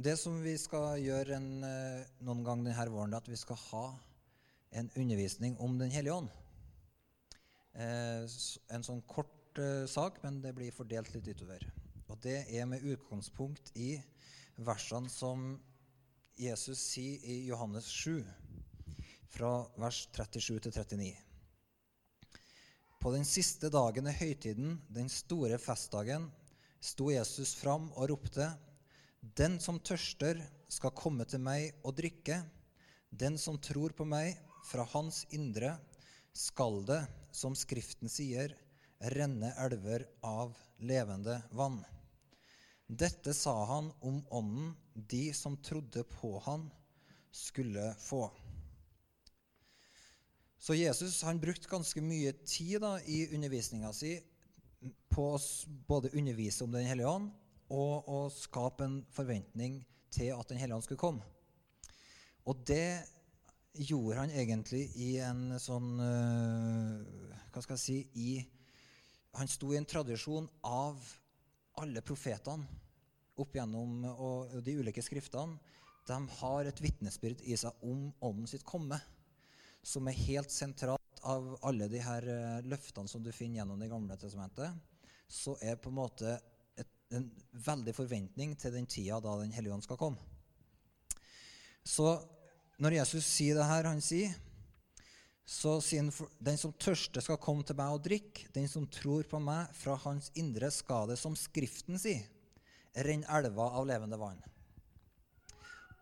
det som vi skal gjøre en, eh, noen gang denne våren, er at vi skal ha en undervisning om Den hellige ånd. Eh, en sånn kort eh, sak, men det blir fordelt litt utover. Og det er med utgangspunkt i versene som Jesus sier i Johannes 7, fra vers 37 til 39. På den siste dagen i høytiden, den store festdagen, sto Jesus fram og ropte:" Den som tørster, skal komme til meg og drikke. Den som tror på meg, fra hans indre skal det, som Skriften sier, renne elver av levende vann. Dette sa han om ånden de som trodde på han, skulle få. Så Jesus han brukte ganske mye tid da, i undervisninga si på å både undervise om Den hellige ånd og å skape en forventning til at Den hellige ånd skulle komme. Og det gjorde han egentlig i en sånn uh, Hva skal jeg si i, Han sto i en tradisjon av alle profetene opp gjennom og de ulike skriftene. De har et vitnesbyrd i seg om ånden sitt komme, som er helt sentralt av alle de her uh, løftene som du finner gjennom Det gamle testamentet. Så er på en måte en veldig forventning til den tida da Den hellige ånd skal komme. Så når Jesus sier det her, han sier så sier han den som tørster, skal komme til meg og drikke. Den som tror på meg, fra hans indre skal det, som Skriften sier, renne elva av levende vann.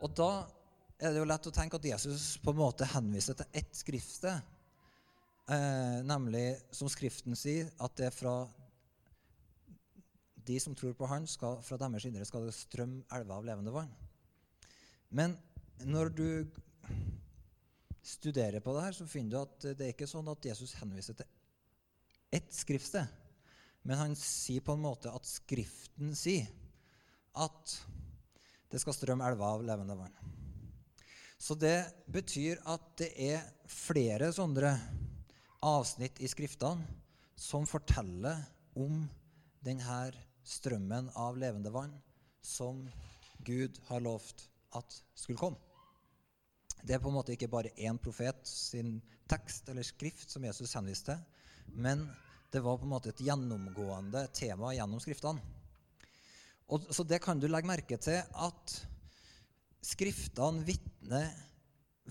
Og da er det jo lett å tenke at Jesus på en måte henviser til ett skriftsted, eh, nemlig, som Skriften sier, at det er fra de som tror på Han, skal, fra deres indre skal det strømme elver av levende vann. Men når du studerer på det her, så finner du at det er ikke sånn at Jesus henviser til ett skriftsted. Men han sier på en måte at Skriften sier at det skal strømme elver av levende vann. Så det betyr at det er flere sånne avsnitt i Skriftene som forteller om denne strømmen av levende vann som Gud har lovt at skulle komme. Det er på en måte ikke bare én profet sin tekst eller skrift som Jesus henviste til, men det var på en måte et gjennomgående tema gjennom skriftene. Og, så det kan du legge merke til at skriftene vitner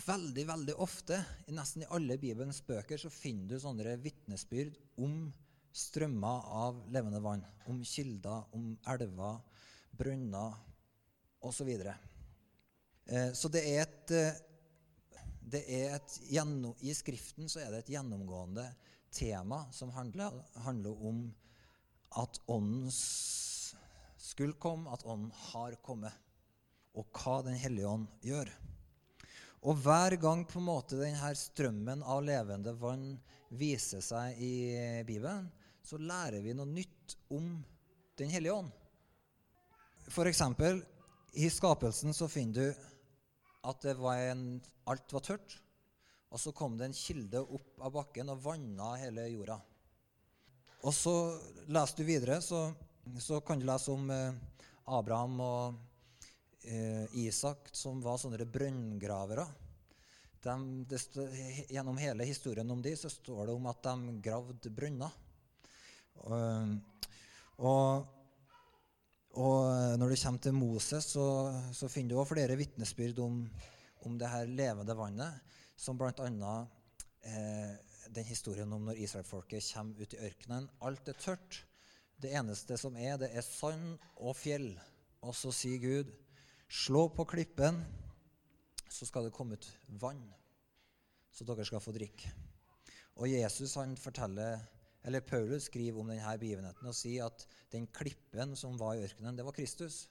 veldig, veldig ofte. Nesten i alle Bibelens bøker så finner du sånne vitnesbyrd om strømmer av levende vann, om kilder, om elver, brønner osv. Så, eh, så det er et, eh, det er et I Skriften så er det et gjennomgående tema som handler, handler om at Ånden skulle komme, at Ånden har kommet, og hva Den hellige ånd gjør. Og hver gang på en måte denne strømmen av levende vann viser seg i Bibelen, så lærer vi noe nytt om Den hellige ånd. F.eks. i skapelsen så finner du at var en, alt var tørt. Og så kom det en kilde opp av bakken og vanna hele jorda. Og så leser du videre, så, så kan du lese om eh, Abraham og eh, Isak, som var sånne brønngravere. De, gjennom hele historien om de så står det om at de gravde brønner. Og, og, når det kommer til Moses, så, så finner du også flere vitnesbyrd om, om det her levende vannet, som bl.a. Eh, den historien om når israelfolket kommer ut i ørkenen. Alt er tørt. Det eneste som er, det er sand og fjell. Og så sier Gud, slå på klippen, så skal det komme ut vann, så dere skal få drikke. Og Jesus han forteller eller Paulus skriver om denne begivenheten og sier at den klippen som var i ørkenen, det var Kristus.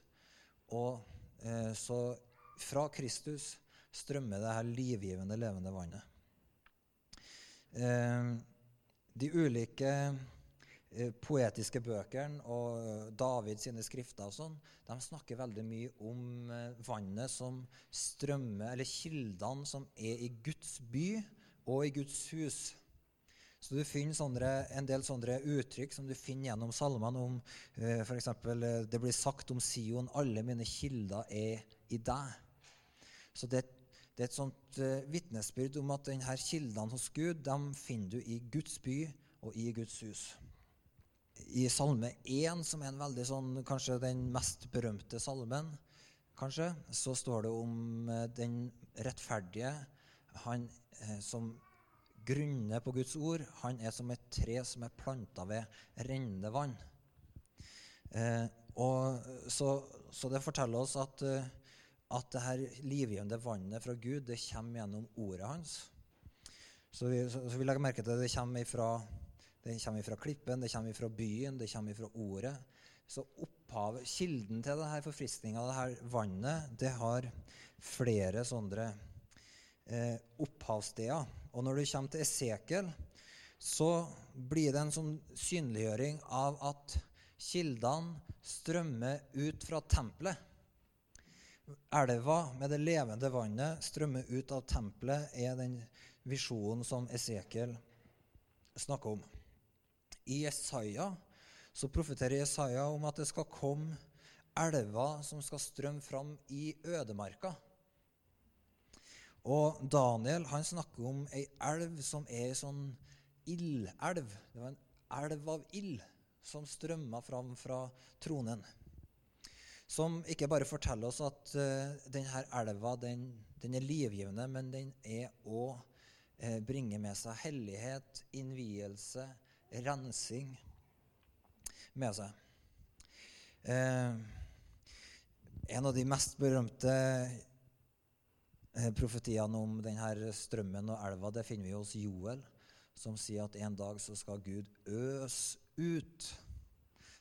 Og eh, så fra Kristus strømmer det her livgivende, levende vannet. Eh, de ulike eh, poetiske bøkene og David sine skrifter og sånn, de snakker veldig mye om eh, vannet som strømmer, eller kildene som er i Guds by og i Guds hus Så du finner sånne, en del sånne uttrykk som du finner gjennom salmene om eh, f.eks. Eh, det blir sagt om Sion 'Alle mine kilder er i deg'. Så det, det er et sånt uh, vitnesbyrd om at denne kildene hos Gud de finner du i Guds by og i Guds hus. I Salme 1, som er en veldig sånn, kanskje den mest berømte salmen, kanskje, så står det om uh, den rettferdige, han eh, som grunner på Guds ord. Han er som et tre som er planta ved rennende vann. og så, så, det forteller oss at at det her livgivende vannet fra Gud det kommer gjennom ordet hans. Så vi, så, så vi legger merke til at det kommer ifra, det kommer ifra klippen, det kommer ifra byen, det kommer ifra ordet. Så opphavet, kilden til denne forfriskninga av her vannet, det har flere sånne eh, opphavssteder. Og når du kommer til Esekel, så blir det en sånn synliggjøring av at kildene strømmer ut fra tempelet. Elva med det levende vannet strømmer ut av tempelet, er den visjonen som Esekiel snakker om. I Jesaja så profeterer Jesaja om at det skal komme elver som skal strømme fram i ødemarka. Og Daniel han snakker om ei elv som er ei sånn ildelv. Det var en elv av ild som strømma fram fra tronen som ikke bare forteller oss at uh, denne elva den, den, er livgivende, men den er òg uh, bringer med seg hellighet, innvielse, rensing med seg. Uh, en av de mest berømte profetiene om denne strømmen og elva det finner vi hos Joel, som sier at en dag så skal Gud øse ut.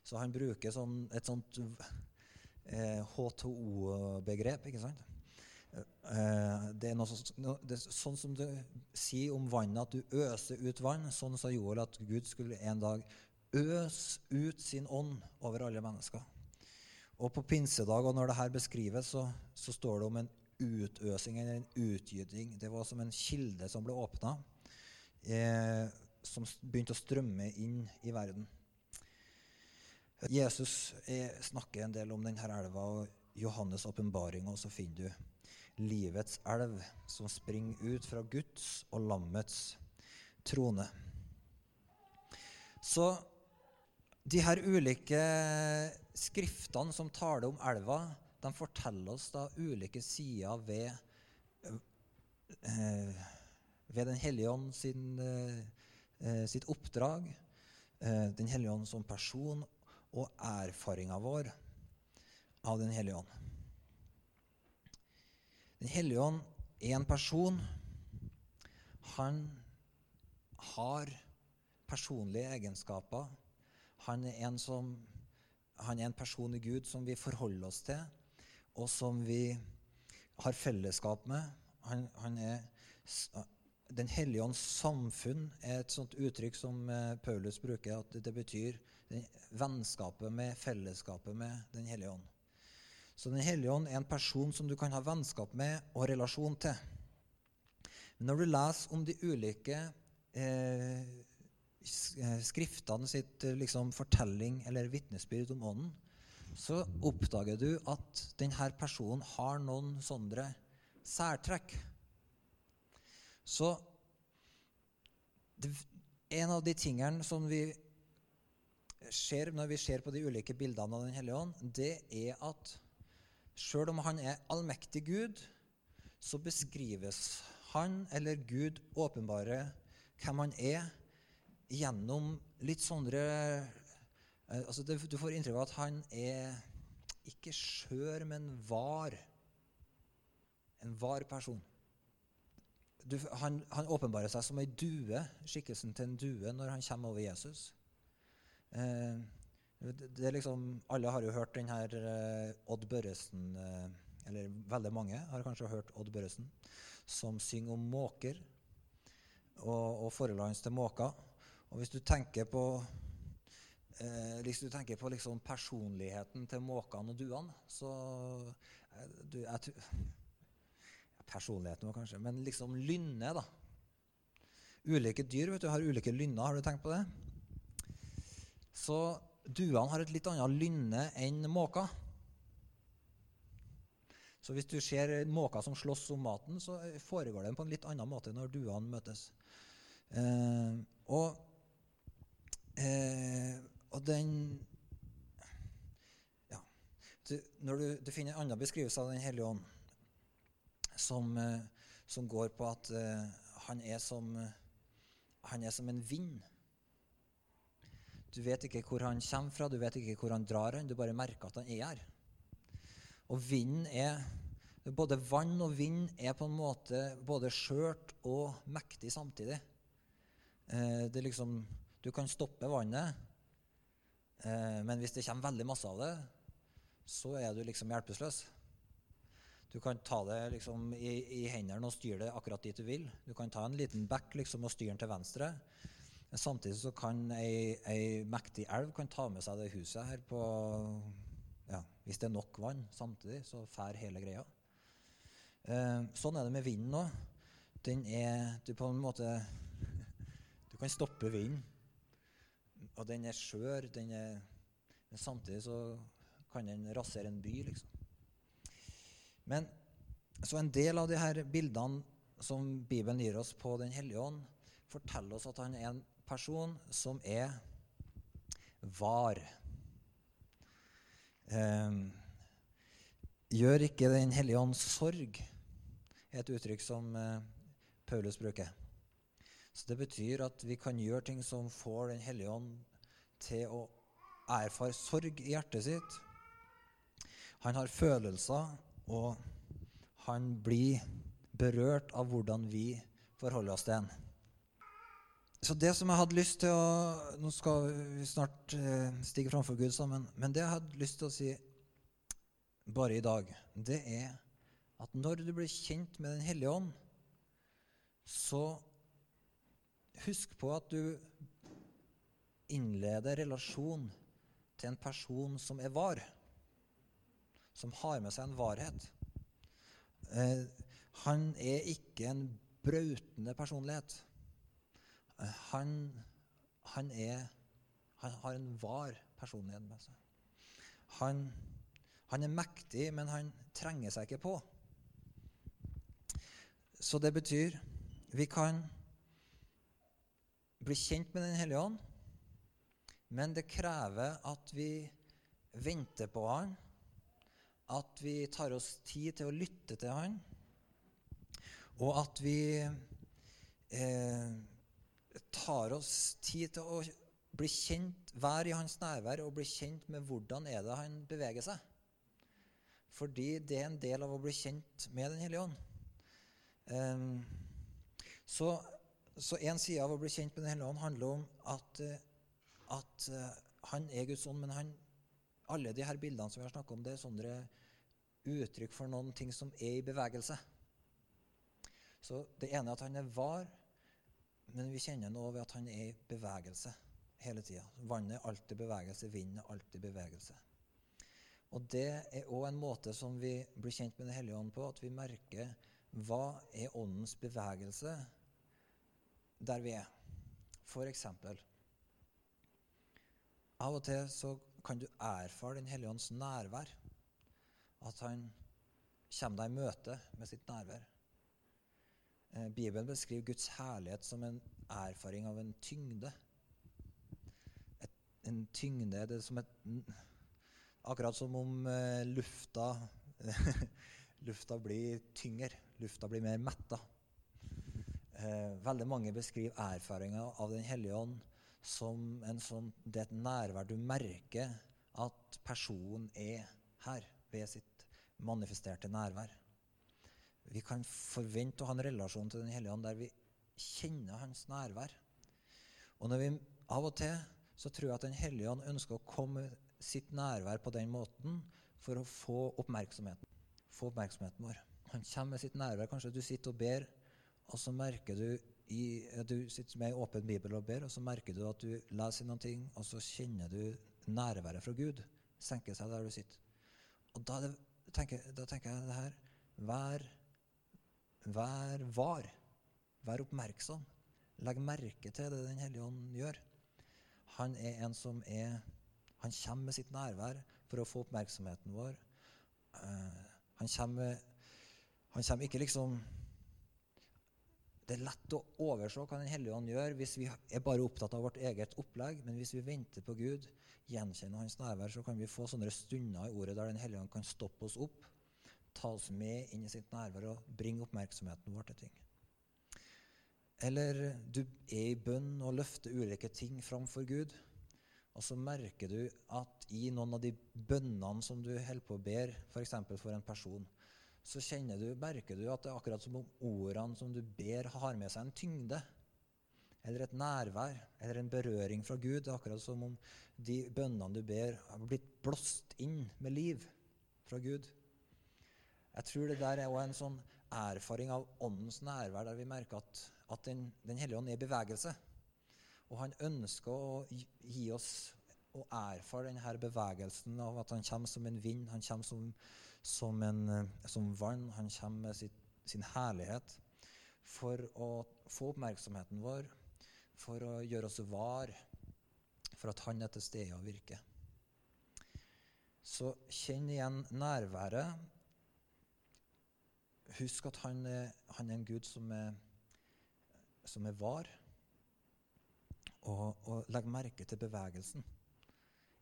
Så han bruker sånn, et sånt H2O-begrep. Eh, ikke sant? Eh, det er, noe, det er, sånn som det sier om vannet, at du øser ut vann. Sånn sa Joel at Gud skulle en dag øse ut sin ånd over alle mennesker. Og på pinsedag, og når det her beskrives, så, så står det om en utøsing eller en utgyting. Det var som en kilde som ble åpna, eh, som begynte å strømme inn i verden. Jesus er, snakker en del om denne elva, og Johannes' åpenbaring, og så finner du livets elv som springer ut fra Guds og lammets trone. Så de her ulike skriftene som taler om elva, de forteller oss da ulike sider ved, eh, ved Den hellige ånd sin, eh, sitt oppdrag, eh, Den hellige ånd som person og erfaringa vår av Den hellige ånd. Den hellige ånd er en person. Han har personlige egenskaper. Han er en, som, han er en person i Gud som vi forholder oss til, og som vi har fellesskap med. Han, han er Den hellige ånds samfunn er et sånt uttrykk som eh, Paulus bruker. at Det betyr vennskapet med, fellesskapet med Den hellige ånd. Så Den hellige ånd er en person som du kan ha vennskap med og relasjon til. Men når du leser om de ulike eh, eh skriftene sitt eh, liksom, fortelling eller vitnesbyrd om Ånden, så oppdager du at denne personen har noen sånne særtrekk. Så det, en av de tingene som vi ser når vi ser på de ulike bildene av Den hellige ånd, det er at sjøl om han er allmektig Gud, så beskrives han eller Gud åpenbare hvem han er, gjennom litt sånne altså det, Du får inntrykk av at han er ikke skjør, men var. En var person. Du, han, han åpenbarer seg som ei due, skikkelsen til en due, når han kommer over Jesus. Eh, det er liksom, Alle har jo hørt den her eh, Odd Børresen eh, Eller veldig mange har kanskje hørt Odd Børresen, som synger om måker og, og forholdet hans til måker. Og hvis du tenker på eh, hvis du tenker på liksom personligheten til måkene og duene, så eh, du, jeg, Personligheten var kanskje Men liksom lynnet, da. ulike dyr vet du, har ulike lynner. Har du tenkt på det? Så duene har et litt annet lynne enn måker. Så hvis du ser måker som slåss om maten, så foregår det på en litt annen måte når duene møtes. Eh, og, eh, og den ja, du, Når du, du, finner en annen beskrivelse av Den hellige ånd, som, eh, som går på at uh, han er som han er som en vind. Du vet ikke hvor han kommer fra, du vet ikke hvor han drar hen, du bare merker at han er her. Og vinden er Både vann og vind er på en måte både skjørt og mektig samtidig. Eh, det liksom, du kan stoppe vannet, eh, men hvis det kommer veldig masse av det, så er du liksom hjelpeløs. Du kan ta det liksom i, i, hendene og styre det akkurat dit du vil. Du kan ta en liten bekk liksom og styre den til venstre. Men samtidig så kan ei, ei mektig elv kan ta med seg det huset her på ja, Hvis det er nok vann samtidig, så fær hele greia. Eh, sånn er det med vinden òg. Den er Du på en måte Du kan stoppe vinden. Og den er skjør. Den er, men samtidig så kan den rasere en by, liksom. Men så en del av de her bildene som Bibelen gir oss på Den hellige ånd, forteller oss at han er en person som er var. Eh, gjør ikke Den hellige ånd sorg, er et uttrykk som eh, Paulus bruker. Så Det betyr at vi kan gjøre ting som får Den hellige ånd til å erfare sorg i hjertet sitt. Han har følelser, og han blir berørt av hvordan vi forholder oss til en. Så det som jeg hadde lyst til å Nå skal vi snart eh, stige framfor Gud sammen. Men det jeg hadde lyst til å si bare i dag, det er at når du blir kjent med Den hellige ånd, så husk på at du innleder relasjon til en person som er var. Som har med seg en varhet. Eh, han er ikke en brautende personlighet. Eh, han, han, er, han har en var personlighet med seg. Han, han er mektig, men han trenger seg ikke på. Så det betyr vi kan bli kjent med Den hellige ånd, men det krever at vi venter på Han, at vi tar oss tid til å lytte til Han, og at vi eh, tar oss tid til å bli kjent, være i hans nærvær og bli kjent med hvordan er det han beveger seg. Fordi det er en del av å bli kjent med Den hellige ånd. Eh, så, så en side av å bli kjent med Den hellige ånd handler om at, at uh, han er Guds ånd, men han, alle de her bildene som vi har snakket om, det er sånne uttrykk for noen ting som er i bevegelse. Så det ene er at han er var, men vi kjenner nå ved at han er i bevegelse hele tida. Vannet er alltid bevegelse, vinden er alltid bevegelse. Og det er òg en måte som vi blir kjent med Den hellige ånd på, at vi merker hva er åndens bevegelse der vi er? For eksempel Av og til så kan du erfare Den hellige ånds nærvær. At han kommer deg i møte med sitt nærvær. Eh, Bibelen beskriver Guds herlighet som en erfaring av en tyngde. Et, en tyngde det er som et Akkurat som om eh, lufta lufta blir tyngre lufta blir mer metta. Eh, veldig mange beskriver erfaringa av Den hellige ånd som sånn, det er et nærvær. Du merker at personen er her ved sitt manifesterte nærvær. Vi kan forvente å ha en relasjon til Den hellige ånd der vi kjenner hans nærvær. Og når vi av og til så tror jeg at Den hellige ånd ønsker å komme sitt nærvær på den måten for å få oppmerksomheten, få oppmerksomheten vår. Han kommer med sitt nærvær. Kanskje du sitter og ber, og så merker du i, Du sitter med ei åpen bibel og ber, og så merker du at du leser noen ting, og så kjenner du nærværet fra Gud senke seg der du sitter. Og da, det, tenker, da tenker, jeg det her Vær, vær var. Vær oppmerksom. Legg merke til det Den hellige ånd gjør. Han er en som er Han kommer med sitt nærvær for å få oppmerksomheten vår. Uh, han kommer, han kommer ikke liksom det er lett å overse hva Den hellige ånd gjør hvis vi er bare opptatt av vårt eget opplegg. Men hvis vi venter på Gud, gjenkjenner Hans nærvær, så kan vi få sånne stunder i ordet der Den hellige ånd kan stoppe oss opp, ta oss med inn i sitt nærvær og bringe oppmerksomheten vår til ting. Eller du er i bønn og løfter ulike ting framfor Gud. Og så merker du at i noen av de bønnene som du holder på å ber, f.eks. For, for en person, så kjenner du, merker du at det er akkurat som om ordene som du ber, har med seg en tyngde. Eller et nærvær, eller en berøring fra Gud. Det er akkurat som om de bønnene du ber, har blitt blåst inn med liv fra Gud. Jeg tror det der er også en sånn erfaring av Åndens nærvær, der vi merker at, at Den, den hellige ånd er i bevegelse. Og han ønsker å gi oss å erfare denne bevegelsen av at han kommer som en vind, han kommer som som, en, eh, som vann. Han kommer med sitt, sin herlighet for å få oppmerksomheten vår, for å gjøre oss var, for at han er til stede og virker. Så kjenn igjen nærværet. Husk at han er, han er en Gud som er, som er var. Og, og legg merke til bevegelsen.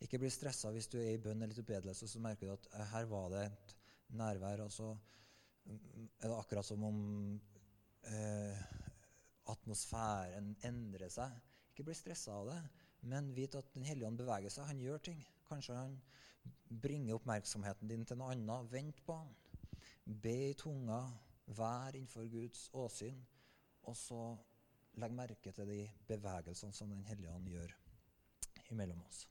Ikke bli stressa hvis du er i bønn eller tilbedelse og så merker du at eh, her var det et nærvær. Og så mm, er det akkurat som om eh, atmosfæren endrer seg. Ikke bli stressa av det, men vit at Den hellige ånd beveger seg. Han gjør ting. Kanskje han bringer oppmerksomheten din til noe annet. Vent på han. Be i tunga. Vær innenfor Guds åsyn. Og så legg merke til de bevegelsene som Den hellige ånd gjør imellom oss.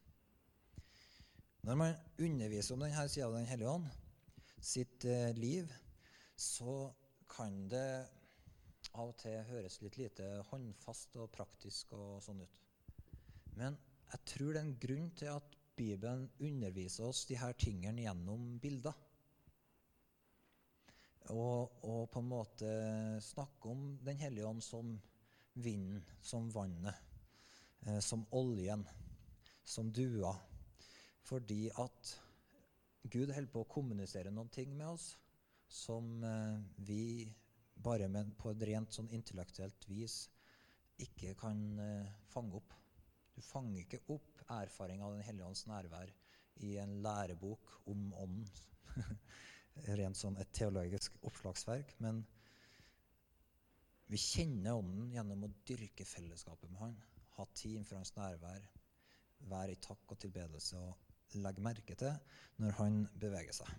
Når man underviser om denne sida av Den hellige ånd sitt eh, liv, så kan det av og til høres litt lite håndfast og praktisk og sånn ut. Men jeg tror det er en grunn til at Bibelen underviser oss de her tingene gjennom bilder. Og, og på en måte snakke om Den hellige ånd som vinden, som vannet, eh, som oljen, som dua fordi at Gud holder på å kommunisere noen ting med oss som eh, vi bare med, på et rent sånn intellektuelt vis ikke kan eh, fange opp. Du fanger ikke opp erfaring av Den hellige ånds nærvær i en lærebok om ånden. rent sånn et teologisk oppslagsverk. Men vi kjenner ånden gjennom å dyrke fellesskapet med han, ha tid for hans nærvær, være i takk og tilbedelse og legge merke til når han beveger seg.